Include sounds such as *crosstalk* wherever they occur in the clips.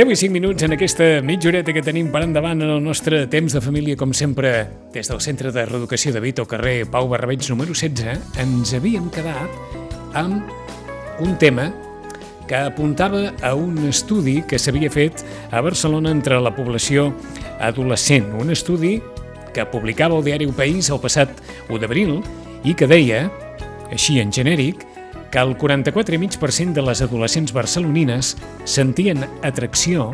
Deu i 5 minuts en aquesta mitja horeta que tenim per endavant en el nostre temps de família, com sempre, des del Centre de Reeducació de Vito, carrer Pau Barrabeig número 16, ens havíem quedat amb un tema que apuntava a un estudi que s'havia fet a Barcelona entre la població adolescent. Un estudi que publicava el diari El País el passat 1 d'abril i que deia, així en genèric, que el 44,5% de les adolescents barcelonines sentien atracció,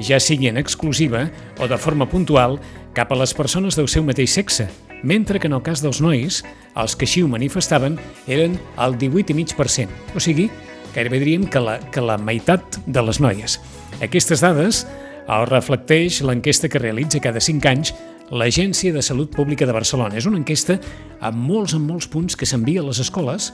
ja sigui en exclusiva o de forma puntual, cap a les persones del seu mateix sexe, mentre que en el cas dels nois, els que així ho manifestaven eren el 18,5%, o sigui, gairebé diríem que la, que la meitat de les noies. Aquestes dades el reflecteix l'enquesta que realitza cada 5 anys l'Agència de Salut Pública de Barcelona. És una enquesta amb molts, amb molts punts que s'envia a les escoles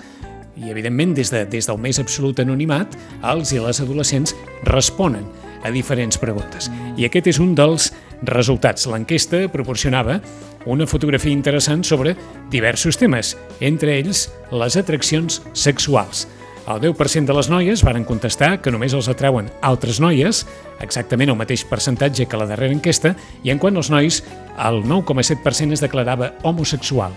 i, evidentment, des, de, des del més absolut anonimat, els i les adolescents responen a diferents preguntes. I aquest és un dels resultats. L'enquesta proporcionava una fotografia interessant sobre diversos temes, entre ells les atraccions sexuals. El 10% de les noies varen contestar que només els atrauen altres noies, exactament el mateix percentatge que la darrera enquesta, i en quant als nois, el 9,7% es declarava homosexual.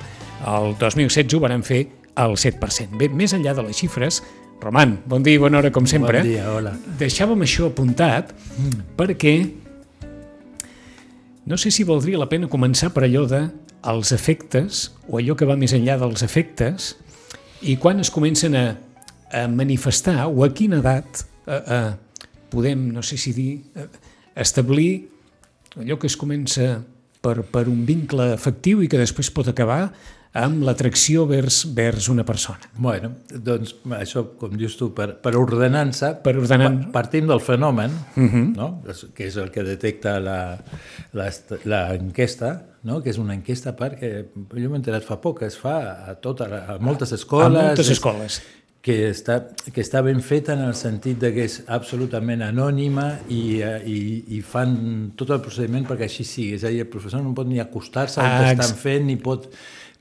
El 2016 ho varen fer al 7%. Bé, més enllà de les xifres, Roman, bon dia i bona hora com sempre. Bon dia, hola. Deixàvem això apuntat mm. perquè no sé si valdria la pena començar per allò de els efectes o allò que va més enllà dels efectes i quan es comencen a, a manifestar o a quina edat a, a, podem, no sé si dir, a, establir allò que es comença per, per un vincle afectiu i que després pot acabar amb l'atracció vers, vers una persona. Bueno, doncs això, com dius tu, per, per ordenança, Per ordenan- partim del fenomen, uh Mhm. -huh. no? que és el que detecta l'enquesta, no? que és una enquesta perquè jo m'he enterat fa poc, es fa a, tota, a moltes escoles. a moltes és- escoles. que està, que està ben feta en el sentit de que és absolutament anònima i, eh, i, i fan tot el procediment perquè així sigui. És a dir, el professor no pot ni acostar-se al Ah, que estan fent ni pot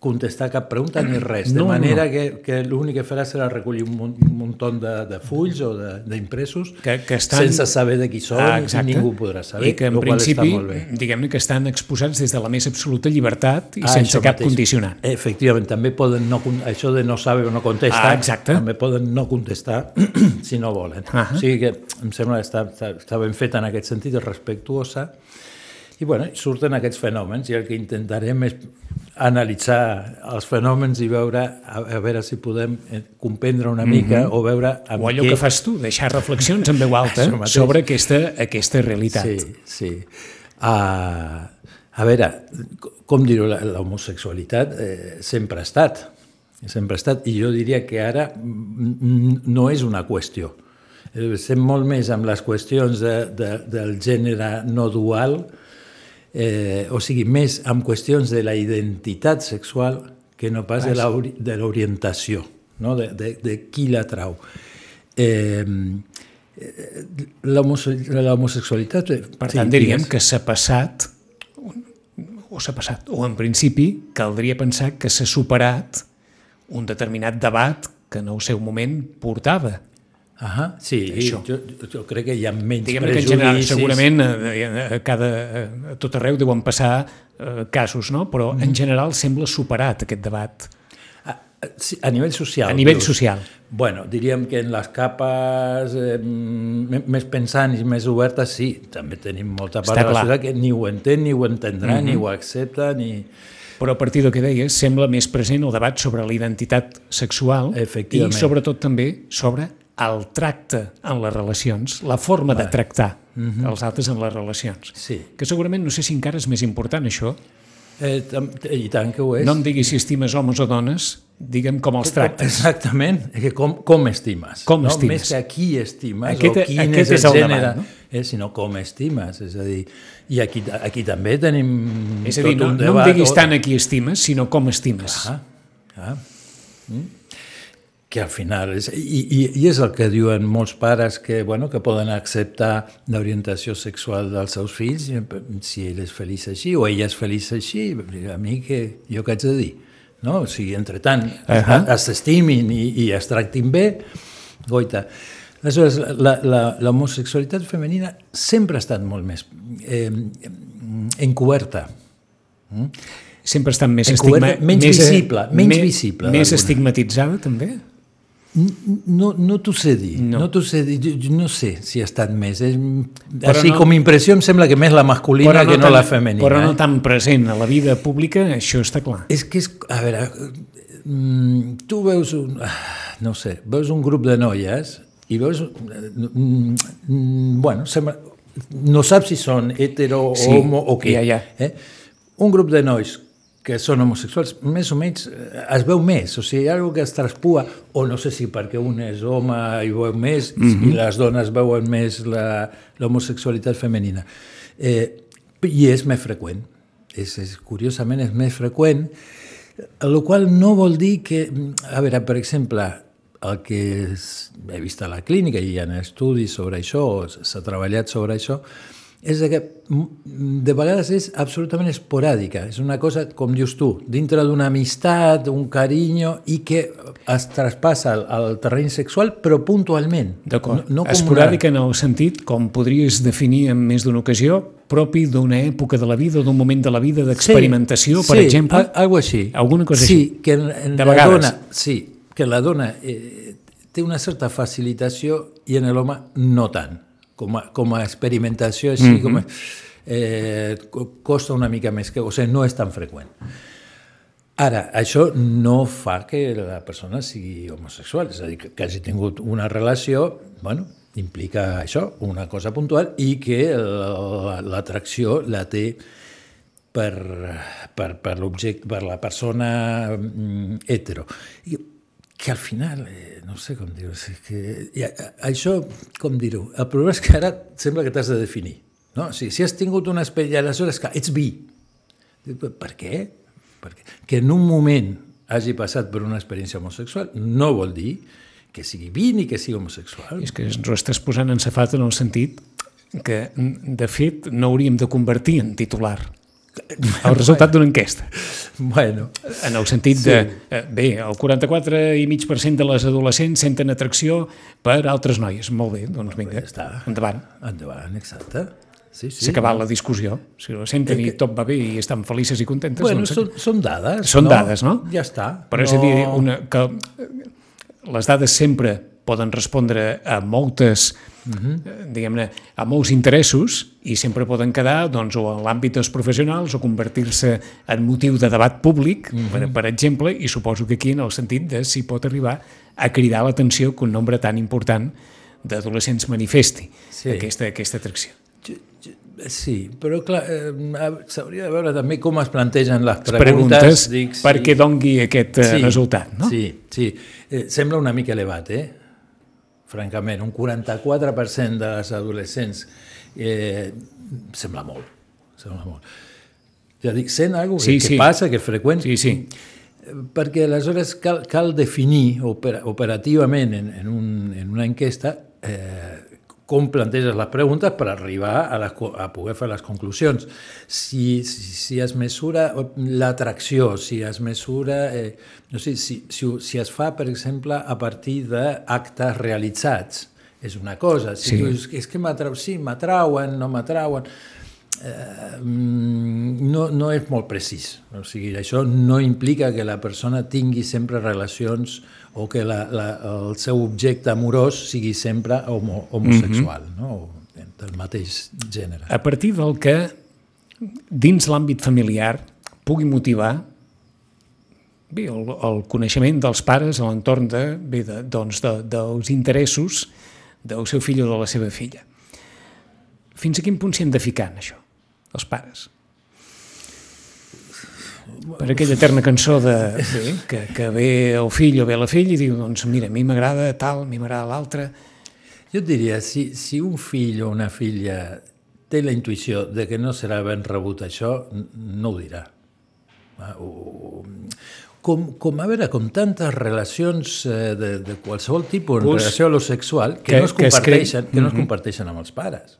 contestar cap pregunta ni *clears throat* res, de No, manera no. que, que l'únic que farà serà recollir un, mun- un munt de, de fulls o de- d'impressos Que, que estan... sense saber de qui són Ah, i exacte. ningú podrà saber, I que en principi, diguem-ne que estan exposats des de la més absoluta llibertat i Ah, sense cap mateix. condicionant. Efectivament, també poden no, això de no saber o no contestar, Ah, exacte. també poden no contestar *clears throat* si no volen. Ah. O sigui que em sembla que està, està, està ben feta en aquest sentit, és respectuosa, i bueno, surten aquests fenòmens i el que intentarem és analitzar els fenòmens i veure a, a veure si podem eh, comprendre una mica o veure amb. O allò què... que fas tu, deixar reflexions en veu *laughs* alta sobre aquesta, aquesta realitat. Sí, sí. Uh, a veure, com dir-ho, la- l'homosexualitat eh, sempre ha estat, sempre ha estat, i jo diria que ara mm, mm, no és una qüestió. Eh, Estem molt més amb les qüestions de, de, del gènere no dual, eh, o sigui, més amb qüestions de la identitat sexual que no pas de l'orientació, no? de, de, de qui l'atrau. Eh, l'homose- l'homosexualitat... eh, Per sí, tant, diríem digues. que s'ha passat, o s'ha passat, o en principi caldria pensar que s'ha superat un determinat debat que en el seu moment portava. Ah, sí, Això. jo, jo crec que hi ha menys Diguem-ne que en prejudicis. general, segurament eh, a, cada, a tot arreu deuen passar eh, casos, no? però Mm. en general sembla superat aquest debat A, a, nivell social. a nivell dius. social. Bueno, diríem que en les capes eh, més pensants i més obertes, sí, també tenim molta part Està de la clar. Societat que ni ho entén, ni ho entendrà, ni ho accepta, ni... Però a partir del que deies, sembla més present el debat sobre la identitat sexual i sobretot també sobre el tracte en les relacions, la forma de tractar els altres en les relacions. Sí. Que segurament, no sé si encara és més important això, Eh, tam- I tant que ho és. No em diguis si estimes homes o dones, digue'm com els tractes. Exactament, que com, com estimes. Com no? estimes. Més que a qui estimes Aquest- o quin aquest és és el el gènere, debat, no? eh, sinó com estimes. És a dir, i aquí, aquí també tenim És a dir, no, un no em diguis o- tant a qui estimes, sinó com estimes. Ah, ah. Mm. Que al final és, i, i, i és el que diuen molts pares que, bueno, que poden acceptar l'orientació sexual dels seus fills i, si ell és feliç així o ella és feliç així, a mi que jo què haig de dir? No? O sigui, entre tant, uh. -huh. s'estimin i, i es tractin bé, goita. Aleshores, la- la- l'homosexualitat femenina sempre ha estat molt més eh, encoberta. Sempre estan més, estigma... menys més, visible, menys me- visible, Més estigmatitzada, també? No, no t'ho sé dir, No. no, no t'ho sé dir, jo, no sé si ha estat més. És, Però així no- com a impressió em sembla que més la masculina que no tan, la femenina. Però no eh? tan present a la vida pública, això està clar. És que és, a veure, mm, tu veus un, ah, no sé, veus un grup de noies i veus, mm, mm, bueno, sembla, no saps si són hetero, Sí, homo o què. ja, ja. Eh? Un grup de nois que són homosexuals, més o menys eh, es veu més, o sigui, hi ha alguna que es traspua, o no sé si perquè un és home i veu més, mm -hmm. i les dones veuen més la- l'homosexualitat femenina. Eh, I és més freqüent, és, és, curiosament és més freqüent, el qual no vol dir que, a veure, per exemple, el que és, he vist a la clínica i hi ha estudis sobre això, s'ha treballat sobre això, és que de vegades és absolutament esporàdica, és una cosa, com dius tu, dintre d'una amistat, un carinyo, i que es traspassa al, al terreny sexual, però puntualment. D'acord. No, no com Esporàdica en el sentit, com podries definir en més d'una ocasió, propi d'una època de la vida, d'un moment de la vida d'experimentació, sí, per sí, exemple? al- algo així. Alguna cosa sí, així? que en, en De la vegades. dona, sí, que la dona eh, té una certa facilitació i en l'home no tant. Com a, com a experimentació així, mm -hmm. com a, eh, co- costa una mica més, que, o sigui, no és tan freqüent. Ara, això no fa que la persona sigui homosexual, és a dir, que, que hagi tingut una relació, bueno, implica això, una cosa puntual, i que la- l'atracció la té per, per, per l'objecte, per la persona mm, hetero. I, que al final, eh, no sé com dir-ho, és que, i, a- això, com dir-ho, el problema és que ara sembla que t'has de definir. No? Sigui, si has tingut una experiència, aleshores que ets. Dic, "Per- què? Perquè que en un moment hagi passat per una experiència homosexual no vol dir que sigui bi ni que sigui homosexual. És que ens ho estàs posant en safat en el sentit que, de fet, no hauríem de convertir en titular el resultat d'una enquesta. Bueno, En el sentit de, eh, bé, el 44,5% de les adolescents senten atracció per altres noies. Molt bé, doncs vinga, ja està. endavant. endavant, exacte. Sí, sí. S'ha acabat la discussió. Si ho senten i tot va bé i estan felices i contentes, Bueno, doncs... són, són dades. Són dades, no? Ja està. Però és a dir, una, que les dades sempre poden respondre a moltes, uh Mhm. -huh. diguem-ne, a molts interessos i sempre poden quedar doncs, o en l'àmbit dels professionals o convertir-se en motiu de debat públic, uh. -huh. per, per exemple, i suposo que aquí en el sentit de si pot arribar a cridar l'atenció que un nombre tan important d'adolescents manifesti Sí. aquesta, aquesta atracció. Sí, però clar, eh, s'hauria de veure també com es plantegen les preguntes. preguntes dic, perquè dongui aquest eh, resultat, no? Sí, sí. Eh, sembla una mica elevat, eh? Francament, un 44% de les adolescents eh, sembla molt, sembla molt. Ja dic, sent alguna cosa Sí, que, sí. que passa, que és freqüent, Sí, sí. perquè aleshores cal, cal definir opera, operativament en, en, un, en una enquesta eh, com planteges les preguntes per arribar a, les, a poder fer les conclusions. Si, si, si es mesura l'atracció, si es mesura... Eh, no sé, si, si, si es fa, per exemple, a partir d'actes realitzats, és una cosa. Si Sí. tu dius, és que m'atrau, sí, m'atrauen, no m'atrauen eh, mm, no, no és molt precís. O sigui, això no implica que la persona tingui sempre relacions o que la, la, el seu objecte amorós sigui sempre homo, homosexual, mm -hmm. no? o del mateix gènere. a partir del que dins l'àmbit familiar pugui motivar bé, el, el coneixement dels pares a l'entorn de, bé, de, doncs de, dels interessos del seu fill o de la seva filla. Fins a quin punt s'hi han de ficar en això, els pares? Per aquella eterna cançó de, bé, que, que ve el fill o ve la filla i diu, doncs mira, a mi m'agrada tal, a mi m'agrada l'altre. Jo et diria, si, si un fill o una filla té la intuïció de que no serà ben rebut això, no ho dirà. Ah, O, com, com, a veure, com tantes relacions eh, de, de qualsevol tipus en Pues, relació a lo sexual que, que- no es que es comparteixen, que no es comparteixen amb els pares.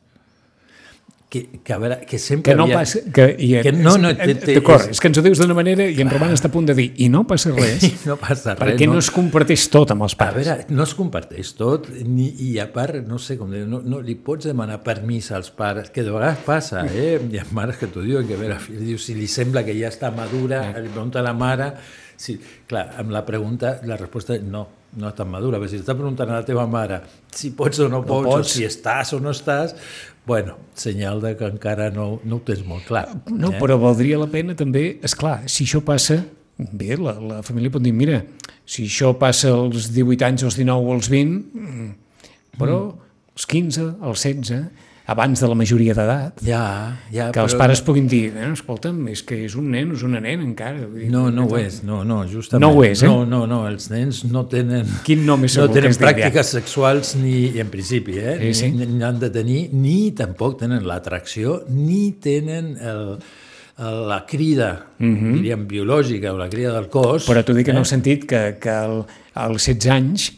Que, que, a veure, que sempre Que no havia- passa... Que, i, Que no, no, D'acord, és- és que ens ho dius d'una manera i en Roman està a punt de dir i no passa *laughs* res, no passa res. perquè no es comparteix tot amb els A pares. veure, no es comparteix tot, ni, i a part, no sé com dir, no, no li pots demanar permís als pares, que de vegades passa, eh? Hi ha mares que t'ho diuen, que a veure, fill, diu, si li sembla que ja està madura, li pregunta a la mare, si, clar, amb la pregunta, la resposta és no, no està madura, però si està preguntant a la teva mare si pots o no pots, pots. o si estàs o no estàs, bueno, senyal de que encara no, no ho tens molt clar. No, eh? però valdria la pena també, és clar, si això passa, bé, la, la família pot dir, mira, si això passa als 18 anys, als 19 o als 20, mm, però als 15, als 16, abans de la majoria d'edat, Ja, ja, que els però- pares puguin dir, eh, escolta'm, és que és un nen, és una nena encara. Vull dir, No, no ho és, no, no, justament. No ho és, eh? No, no, no, els nens no tenen... Quin nom és No tenen pràctiques sexuals ni, en principi, eh? Sí, sí. Ni, ni han de tenir, ni tampoc tenen l'atracció, ni tenen el, el, la crida, diríem, biològica o la crida del cos. Mhm. Però t'ho dic en eh? el sentit que, que al, als 16 anys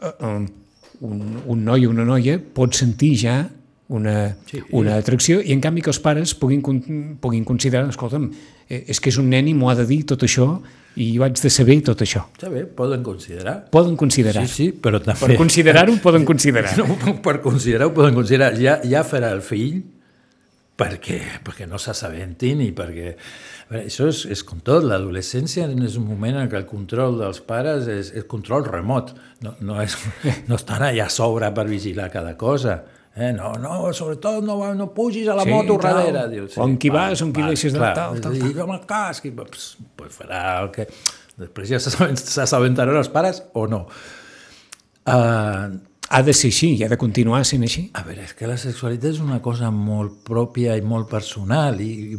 eh, eh, un, un noi o una noia pot sentir ja una, Sí. una atracció i en canvi que els pares puguin, puguin considerar, escolta'm, eh, és que és un nen i m'ho ha de dir tot això i jo haig de saber tot això. Està bé, poden considerar. Poden considerar. Sí, sí, però també... Per considerar-ho poden considerar. *laughs* No, per considerar-ho poden considerar. Ja, ja farà el fill perquè, perquè no s'assabentin i perquè... Això és, és com tot, l'adolescència és un moment en què el control dels pares és, és control remot, no, no, és, no estan allà a sobre per vigilar cada cosa. Eh? No, no, sobretot no, no pugis a la Sí, moto tal. darrere. Diu, On qui vas, on qui deixes de- clar, tal, tal, I amb el casc, i, pues, pues farà el que... Després ja s'assabent- s'assabentaran els pares o no. Uh, Ha de ser així i ha de continuar sent així. a veure, és que la sexualitat és una cosa molt pròpia i molt personal i,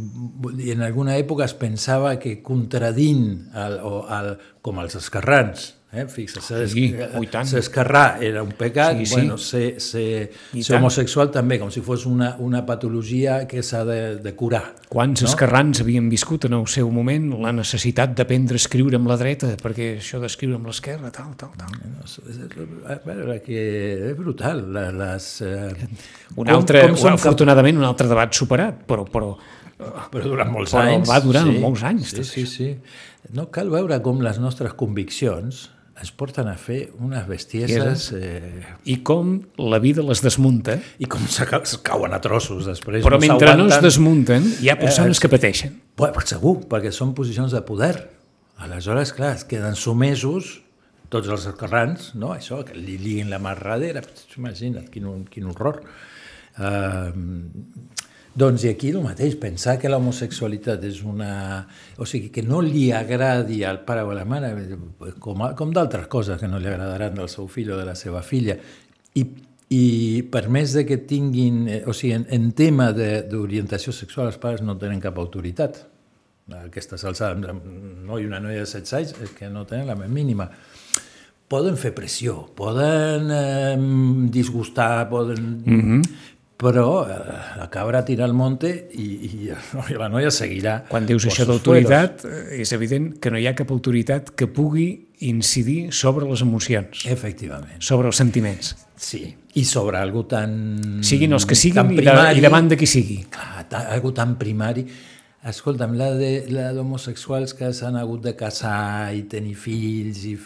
i en alguna època es pensava que contradint el, o el, com els esquerrans, eh? fixa't, ser, Sí, era un pecat, Sí, sí. bueno, ser, ser, ser homosexual també, com si fos una, una patologia que s'ha de, de curar. Quants no? esquerrans havien viscut en el seu moment la necessitat d'aprendre a escriure amb la dreta, perquè això d'escriure amb l'esquerra, tal, tal, tal. A veure, que és brutal. Les, eh, Un altre, com cap- afortunadament, un altre debat superat, però, però Però durant molts Però anys. va durar molts anys, Sí, sí, sí. No cal veure com les nostres conviccions ens porten a fer unes bestieses eh, i com la vida les desmunta, i com se es cauen a trossos després. però mentre no es desmunten hi ha persones Eh, que pateixen. Bueno, segur, perquè són posicions de poder. Aleshores, clar, es queden sumesos tots els esquerrans, no? això, que li liguin la mà darrere, imagina't, quin, quin horror. Uh, doncs i aquí el mateix, pensar que l'homosexualitat és una... O sigui, que no li agradi al pare o a la mare, com, a- com d'altres coses que no li agradaran del seu fill o de la seva filla, i, i per més de que tinguin... eh, O sigui, en, en tema d'orientació sexual els pares no tenen cap autoritat. Aquestes alçades, noi i una noia de 16 anys és que no tenen la més mínima. Poden fer pressió, poden eh, disgustar, poden... Mm -hmm. Però eh, la cabra tira al monte i, i, *laughs* i la noia seguirà. Quan dius això d'autoritat, eh, és evident que no hi ha cap autoritat que pugui incidir sobre les emocions. Efectivament, sobre els sentiments, sí. I sobre algo tan... siguin els que siguin i, de, primari, i davant de qui sigui. Clar, ta, algo tan primari. Escolta'm, la d'homosexuals que s'han hagut de casar i tenir fills, i,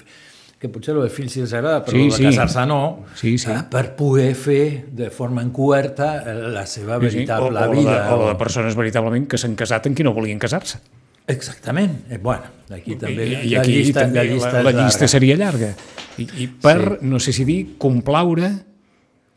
que potser el de fills sí els agrada, però Sí, sí. casar-se no, Sí, sí. eh, per poder fer de forma encoberta eh, la seva veritable o, o, vida. de, o de persones veritablement que s'han casat amb qui no volien casar-se. Exactament. Eh, bueno, aquí també I, i la aquí llista, també la llista, la, la llista llarga. seria llarga. I, i per, sí. no sé si dir, complaure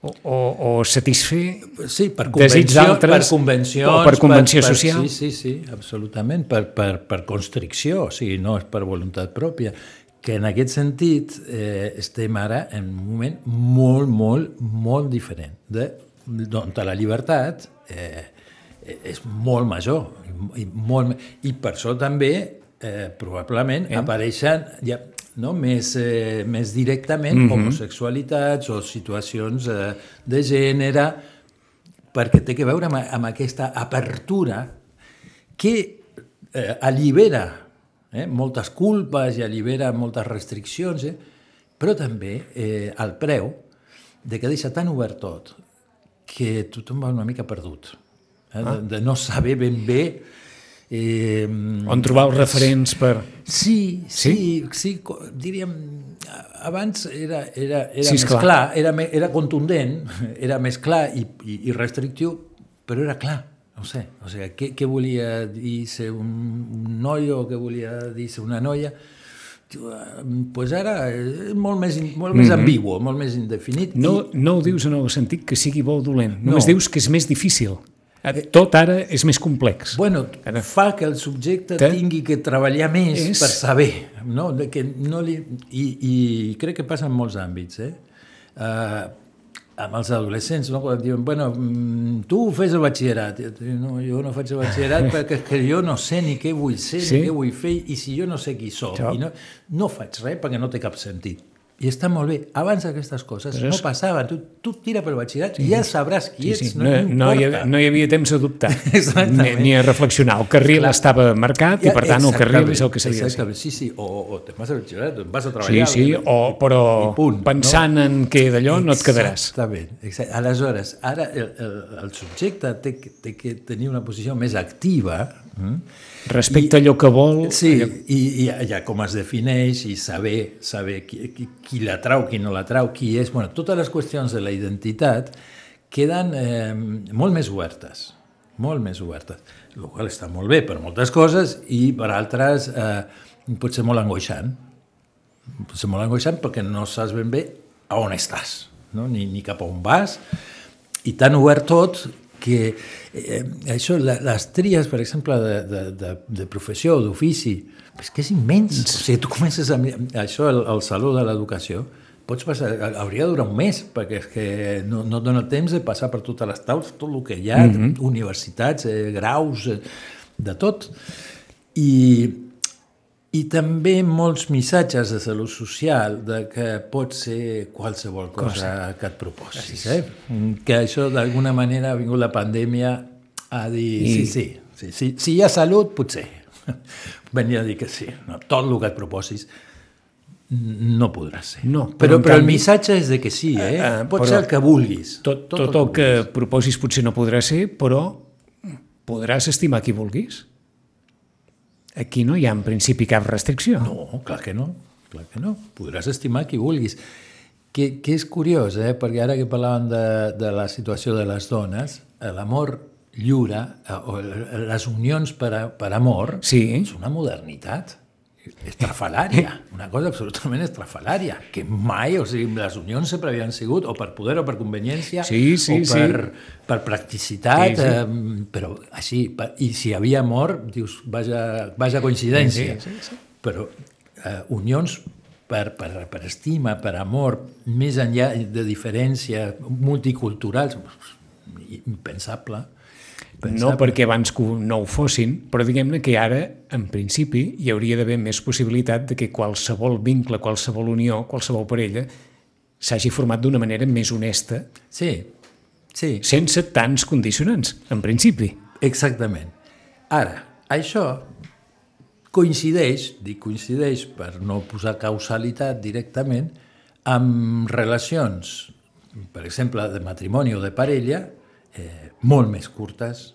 o, o, o satisfer Sí, per desig d'altres per convencions... o per convenció social. Sí, sí, sí, absolutament, per, per, per constricció, o sigui, no és per voluntat pròpia. Que en aquest sentit eh, estem ara en un moment molt, molt, molt diferent de, on la llibertat eh, és molt major. I, molt, I per això també, eh, probablement, eh? apareixen ja, no? més, eh, més directament mm -hmm. homosexualitats o situacions eh, de gènere, perquè té que veure amb, amb aquesta apertura que eh, allibera eh, moltes culpes i allibera moltes restriccions, eh, però també eh, el preu de que deixa tan obert tot que tothom va una mica perdut, eh, ah. de, de no saber ben bé Eh, On trobau referents per... Sí, sí, sí, sí diríem, abans era, era, era sí, més clar, clar era, era contundent, *laughs* era més clar i, i, i restrictiu, però era clar, no sé, o sigui, què, què volia dir ser un, un noi o què volia dir ser una noia, pues ara és molt més, molt més mm -hmm. ambigu, molt més indefinit. No, i... no ho dius en el sentit que sigui bo o dolent, només no. dius que és més difícil. Eh, tot ara és més complex. Bueno, ara. fa que el subjecte Te... tingui que treballar més és... per saber, no? Que no li... I, I crec que passa en molts àmbits, eh? Uh, amb els adolescents, no? quan diuen, bueno, mm, tu fes el batxillerat. No, jo no faig el batxillerat *laughs* perquè que jo no sé ni què vull ser, sí? ni què vull fer, i si jo no sé qui sóc, i no, no faig res perquè no té cap sentit. I està molt bé. Abans aquestes coses Però no és... passaven. Tu, tu tira pel batxillerat sí. i ja sabràs qui sí, sí. ets. No, no, no, hi havia, no hi havia temps a dubtar *laughs* ni, ni a reflexionar. El carril Clar. estava marcat ja, i, per tant, el carril és el que s'havia de fer. Sí, sí. O, o te vas a batxillerat, vas a treballar. Sí, sí, o, però punt, pensant no? en que d'allò no et quedaràs. Exactament. Exactament. Aleshores, ara el, el, el subjecte té, té que tenir una posició més activa mm? Respecte I, a allò que vol... Sí, allò... i, i ja com es defineix i saber, saber qui, qui, qui la trau, qui no la trau, qui és... Bueno, totes les qüestions de la identitat queden eh, molt més obertes, molt més obertes, el qual està molt bé per moltes coses i per altres eh, pot ser molt angoixant. Pot ser molt angoixant perquè no saps ben bé a on estàs, no? ni, ni cap a on vas, i tan obert tot que eh, això, les tries, per exemple, de, de, de, de professió o d'ofici, és que és immens. O sigui, tu comences amb això, el, el Saló de l'Educació, pots passar, hauria de durar un mes, perquè és que no, no et dona temps de passar per totes les taules, tot el que hi ha, mm -hmm. universitats, eh, graus, eh, de tot. I, i també molts missatges de salut social de que pot ser qualsevol cosa, cosa. que et proposis. Eh? Que això d'alguna manera ha vingut la pandèmia a dir I... sí, sí, sí, sí, si hi ha salut, potser. *laughs* Venia a dir que sí, no, tot el que et proposis no podrà ser. No, però, però, però el missatge és de que sí, eh? Uh, pot ser el que vulguis. Tot, tot, tot el que, que proposis potser no podrà ser, però podràs estimar qui vulguis. Aquí no hi ha en principi cap restricció. No, clar que no, clar que no. Podràs estimar qui vulguis. Que, que és curiós, eh? perquè ara que parlàvem de, de la situació de les dones, l'amor lliure, eh, o les unions per, a, per amor, sí. és una modernitat estrafalària, una cosa absolutament estrafalària, que mai, o sigui, les unions sempre havien sigut o per poder o per conveniència sí, sí, o per, sí. per practicitat, sí, sí. Eh, però així, i si havia amor, dius, vaja, vaja coincidència, sí, sí, sí. però eh, unions per, per, per estima, per amor, més enllà de diferència multiculturals, impensable. No perquè abans no ho fossin, però diguem-ne que ara, en principi, hi hauria d'haver més possibilitat de que qualsevol vincle, qualsevol unió, qualsevol parella, s'hagi format d'una manera més honesta. Sí, sí. Sense tants condicionants, en principi. Exactament. Ara, això coincideix, dic coincideix per no posar causalitat directament, amb relacions, per exemple, de matrimoni o de parella, eh, molt més curtes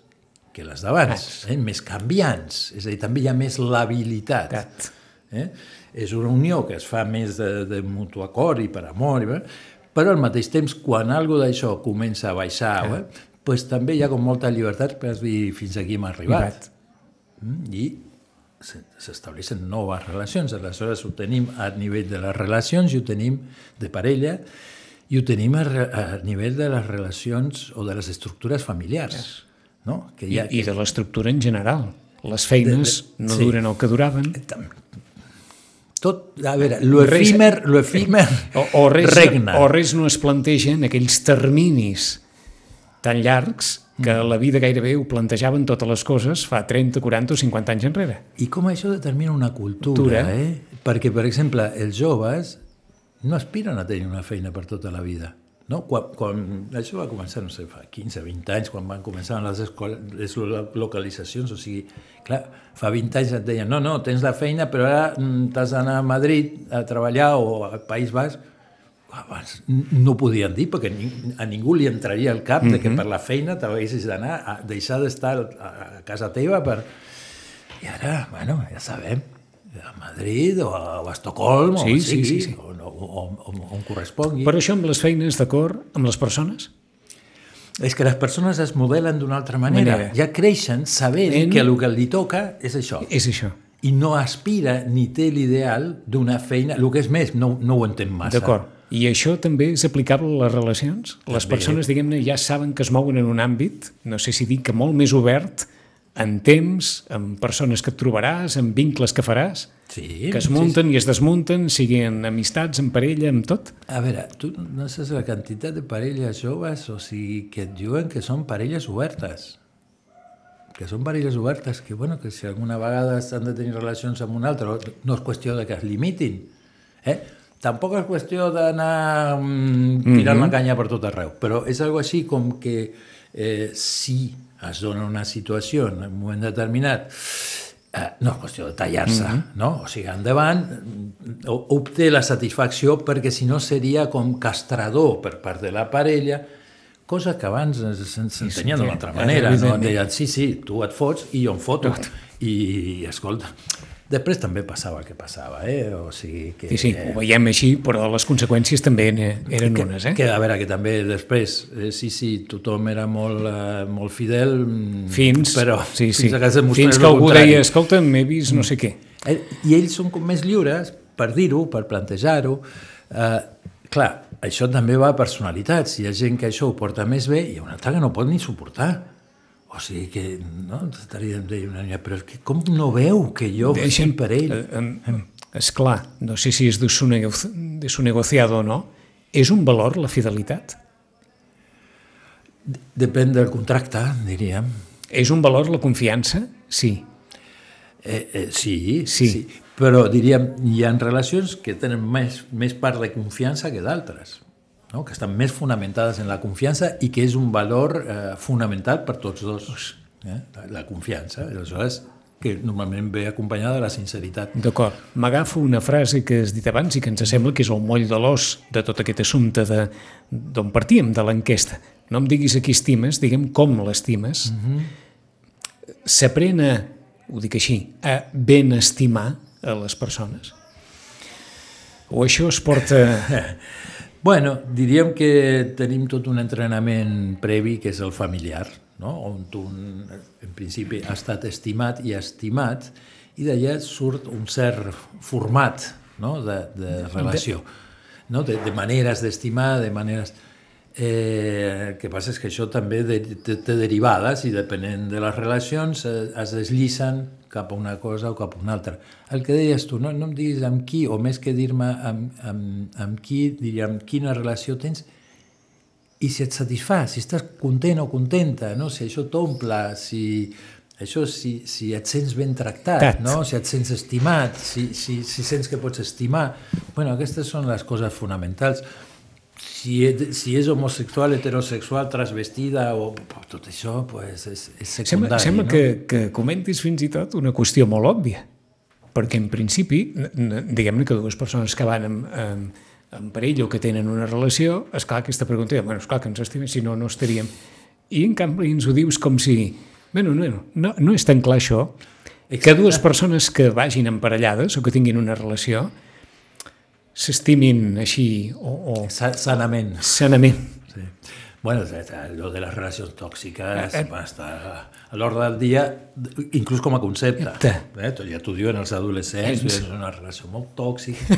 que les d'abans, eh? més canviants, és a dir, també hi ha més labilitat. Eh? És una unió que es fa més de, de mutu acord i per amor, i, però al mateix temps, quan algo d'això comença a baixar, eh? pues també hi ha com molta llibertat per dir fins aquí hem arribat. Mm? I s'estableixen noves relacions, aleshores ho tenim a nivell de les relacions i ho tenim de parella, i ho tenim a, a nivell de les relacions o de les estructures familiars. No? Que hi ha, I, I de l'estructura en general. Les feines de, de, no sí. duren el que duraven. Tot, a veure, l'efímer, l'efímer o, o res, regna. O res no es planteja en aquells terminis tan llargs que la vida gairebé ho plantejaven totes les coses fa 30, 40 o 50 anys enrere. I com això determina una cultura, Cultura. eh? Perquè, per exemple, els joves no aspiren a tenir una feina per tota la vida. No? Quan, quan això va començar, no sé, fa 15, 20 anys, quan van començar les, escoles, les lo- localitzacions, o sigui, clar, fa 20 anys et deien, no, no, tens la feina, però ara mm, t'has d'anar a Madrid a treballar o al País Basc, abans no ho podien dir perquè a ningú li entraria al cap de que per la feina t'haguessis d'anar a deixar d'estar a, a casa teva per... I ara, bueno, ja sabem, a Madrid o a, o a Estocolm Sí, o, sí, sí, sí. o, o, o, o, on correspongui. Per això amb les feines d'acord amb les persones? És que les persones es modelen d'una altra manera. Manera. Ja creixen sabent En- que el que li toca és això. És això. I no aspira ni té l'ideal d'una feina... El que és més, no, no ho entén massa. D'acord. I això també és aplicable a les relacions? Les També. persones, diguem-ne, ja saben que es mouen en un àmbit, no sé si dic que molt més obert, en temps, amb persones que et trobaràs, amb vincles que faràs, Sí, que es sí, munten i es desmunten, siguin amistats, en parella, amb tot. A veure, tu no saps la quantitat de parelles joves, o sigui, que et diuen que són parelles obertes. Que són parelles obertes, que, bueno, que si alguna vegada han de tenir relacions amb un altre, no és qüestió de que es limitin. Eh? Tampoc és qüestió d'anar mm, tirant la canya per tot arreu, però és algo així com que eh, si es dona una situació en un moment determinat eh, no és qüestió de tallar-se, no? O sigui, endavant, mm, obté la satisfacció perquè si no seria com castrador per part de la parella, cosa que abans s'entenia d'una altra manera, no? Deien, sí, sí, tu et fots i jo em foto. I, escolta, després també passava el que passava, eh? O sigui que... Sí, sí, ho veiem així, però les conseqüències també eren unes, eh? Que, a veure, que també després, eh, sí, sí, tothom era molt, eh, molt fidel, mm, Fins, però sí, sí. fins a que fins que algú deia, escolta, m'he vist no sé què. Eh, I ells són com més lliures per dir-ho, per plantejar-ho. Eh, clar, això també va a personalitats. Hi ha gent que això ho porta més bé i hi ha una altra que no pot ni suportar. O sigui que, no, estaríem dient una mica, però que com no veu que jo estic per ell? Eh, eh, és clar, no sé si és de su, nego de su negociado o no, és un valor la fidelitat? Depèn del contracte, diríem. És un valor la confiança? Sí. Eh, eh, sí, Sí. sí, però diríem, hi ha relacions que tenen més, més part de confiança que d'altres, no? que estan més fonamentades en la confiança i que és un valor eh, fonamental per tots dos, eh? la, la confiança. Aleshores, que normalment ve acompanyada de la sinceritat. D'acord. M'agafo una frase que has dit abans i que ens sembla que és el moll de l'os de tot aquest assumpte de- d'on partíem, de l'enquesta. No em diguis a qui estimes, diguem com l'estimes. S'aprèn a, ho dic així, a ben estimar a les persones? O això es porta... *laughs* Bueno, diríem que tenim tot un entrenament previ que és el familiar, no? on tu, en principi, ha estat estimat i estimat, i d'allà surt un cert format no? de, de relació, no? de, de maneres d'estimar, de maneres... Eh, el que passa és que això també de, té, té derivades i depenent de les relacions eh, es deslicen cap a una cosa o cap a una altra. El que deies tu, no, no em diguis amb qui, o més que dir-me amb, amb, amb qui, diríem, quina relació tens i si et satisfà, si estàs content o contenta, no? si això t'omple, si, això, si, si et sents ben tractat, Tat. no? si et sents estimat, si, si, si sents que pots estimar. bueno, aquestes són les coses fonamentals. Si és, si és homosexual, heterosexual, transvestida, o tot això pues, és, és Sembla, secundari. sembla no? que, que comentis fins i tot una qüestió molt òbvia, perquè en principi, diguem-ne que dues persones que van en, en, en parella o que tenen una relació, és clar aquesta pregunta, bueno, és clar que ens estimem, si no, no estaríem. I en canvi ens ho dius com si... Bueno, no, no, no és tan clar això, que dues persones que vagin emparellades o que tinguin una relació s'estimin així o, o Sa- Sanament. sanament. Sí. Bueno, lo de les relacions tòxiques Eh, eh. va estar a l'ordre del dia, inclús com a concepte. Eh? Ja t'ho diuen els adolescents, és una relació molt tòxica.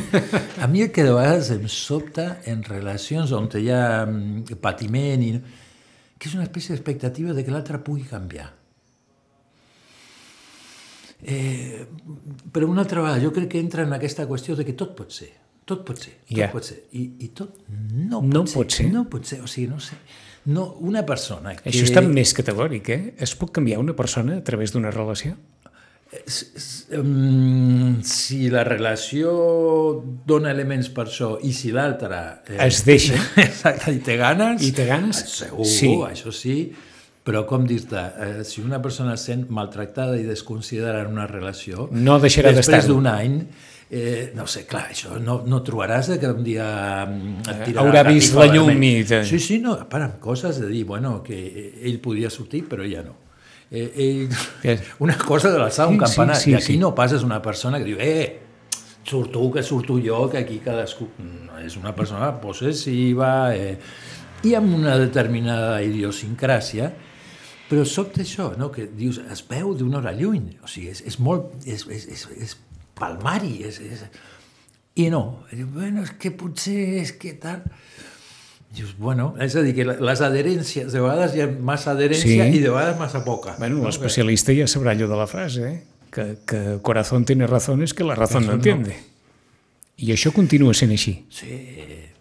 A mi el que de vegades em sobta en relacions on hi ha mm, patiment, i, que és una espècie d'expectativa de que l'altre pugui canviar. Eh, però una altra vegada, jo crec que entra en aquesta qüestió de que tot pot ser. Tot pot ser, tot Ja. pot ser. I, I tot no, No pot, pot ser, ser. No pot ser, o sigui, no sé. No, una persona que... Això està més categòric, eh? Es pot canviar una persona a través d'una relació? S- um, si la relació dona elements per això i si l'altra... Eh, Es deixa. *laughs* Exacte, i té ganes... I té ganes? eh, Segur, Sí. això sí. Però com dir-te, eh, si una persona es sent maltractada i desconsiderada en una relació... No deixarà Després d'estar-ho. d'un any, eh, no sé, clar, això no, no trobaràs que un dia mm, et tirarà haurà vist la llum i Sí, sí, no, para, coses de dir, bueno, que ell podia sortir, però ella no. Eh, ell, *laughs* una cosa de l'alçar un Sí, sí, campanar, sí, i aquí sí. no passes una persona que diu, eh, surt tu, que surto jo, que aquí cadascú... No, és una persona possessiva, eh, i amb una determinada idiosincràsia, però sobte això, no? que dius, es veu d'una hora lluny, o sigui, és, és molt... és, és, és, és palmari, és, és... I no, bueno, és que potser és que tal... Dius, bueno, és a dir, que les adherències, de vegades hi ha massa adherència Sí. i de vegades massa poca. Bueno, l'especialista ja sabrà allò de la frase, eh? Que, que corazón tiene razones que la razón no entiende. I això continua sent així. Sí,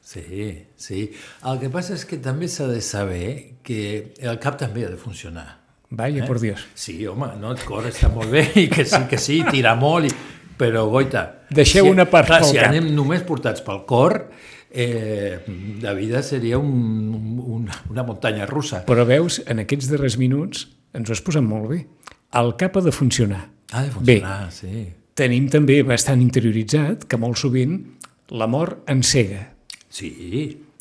sí, sí. El que passa és que també s'ha de saber que el cap també ha de funcionar. Vaya, por Dios. Sí, home, no, el cor està molt bé i que sí, que sí, tira molt, i... però goita... Deixeu si, una part clar, si cap. anem només portats pel cor, eh, la vida seria un, un, una muntanya russa. Però veus, en aquests darrers minuts ens ho has posat molt bé. El cap ha de funcionar. Ha de Bé, funcionar, sí. tenim també bastant interioritzat que molt sovint l'amor encega. Sí,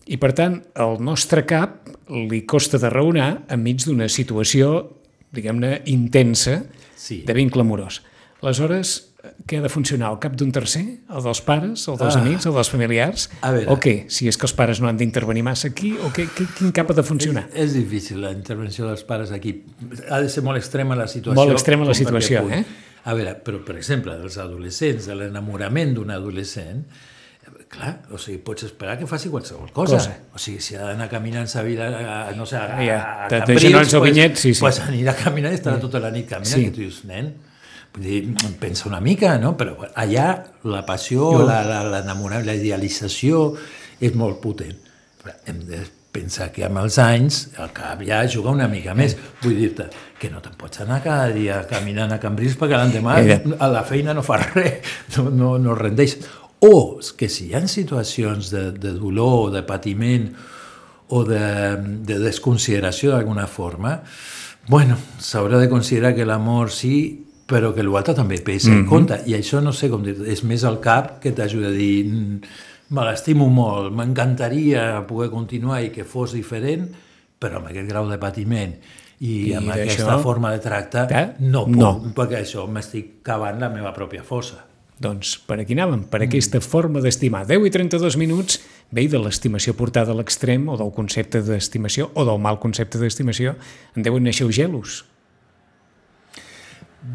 I, per tant, al nostre cap li costa de raonar enmig d'una situació, diguem-ne, intensa Sí. de vincle amorós. Aleshores, què ha de funcionar? El cap d'un tercer? El dels pares? El dels Ah. amics? El dels familiars? A veure. O què? Si és que els pares no han d'intervenir massa aquí, o què, què, quin cap ha de funcionar? És difícil la intervenció dels pares aquí. Ha de ser molt extrema la situació. Molt extrema la situació, eh? A veure, però per exemple, dels adolescents, de l'enamorament d'un adolescent, clar, o sigui, pots esperar que faci qualsevol cosa. Cosa. O sigui, si ha d'anar caminant sa vida, a, no sé, a, Ja, a, a de- de Cambrils, al pues, vinyet, sí, sí. Pues anirà caminant i estarà tota la nit caminant, Sí. i tu dius, nen, vull dir, pensa una mica, no? Però allà la passió, Jo- la, la, l'enamorament, la idealització és molt potent. Però hem de pensar que amb els anys el cap ja juga una mica més. Vull dir-te que no te'n pots anar cada dia caminant a Cambrils perquè l'endemà a la feina no fa res, no, no, no rendeix. O que si hi ha situacions de, de dolor, de patiment o de, de desconsideració d'alguna forma, bueno, s'haurà de considerar que l'amor sí, però que l'altre també pesa Mhm. en compte. I això no sé com dir és més el cap que t'ajuda a dir "Mm, me l'estimo molt, m'encantaria poder continuar i que fos diferent, però amb aquest grau de patiment i, I amb aquesta forma de tracte Eh? no puc, No. perquè això m'estic cavant la meva pròpia fossa. Doncs per aquí anàvem, per aquesta forma d'estimar. 10 i 32 minuts, bé, de l'estimació portada a l'extrem, o del concepte d'estimació, o del mal concepte d'estimació, en deuen néixer gelos.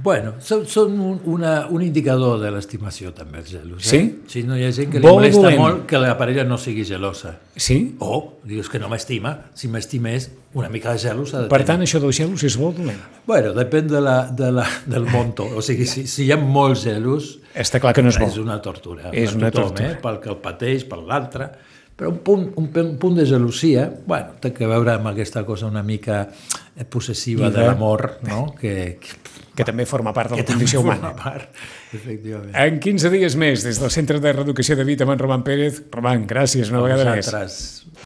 Bueno, són, són un, una, un indicador de l'estimació també, els gelos. Eh? Sí? Sí, no hi ha gent que li Molt molesta dolent. molt que la parella no sigui gelosa. Sí? O, dius que no m'estima, si m'estimés, una mica de gelos ha de Per tenir. tant, això dels gelos és molt dolent. Bueno, depèn de la, de la, del monto. O sigui, si, si hi ha molts gelos, Està clar que no és és bo. una tortura. És una tothom, tortura. Eh? Pel que el pateix, per l'altre. Però un punt, un, un punt de gelosia, bueno, té que veure amb aquesta cosa una mica eh, possessiva I de- l'amor, no? *laughs* Que, que, Que també forma part de la condició humana. part, efectivament. En 15 dies més, des del Centre de Reeducació de Vita amb en Roman Pérez. Roman, gràcies una vegada més.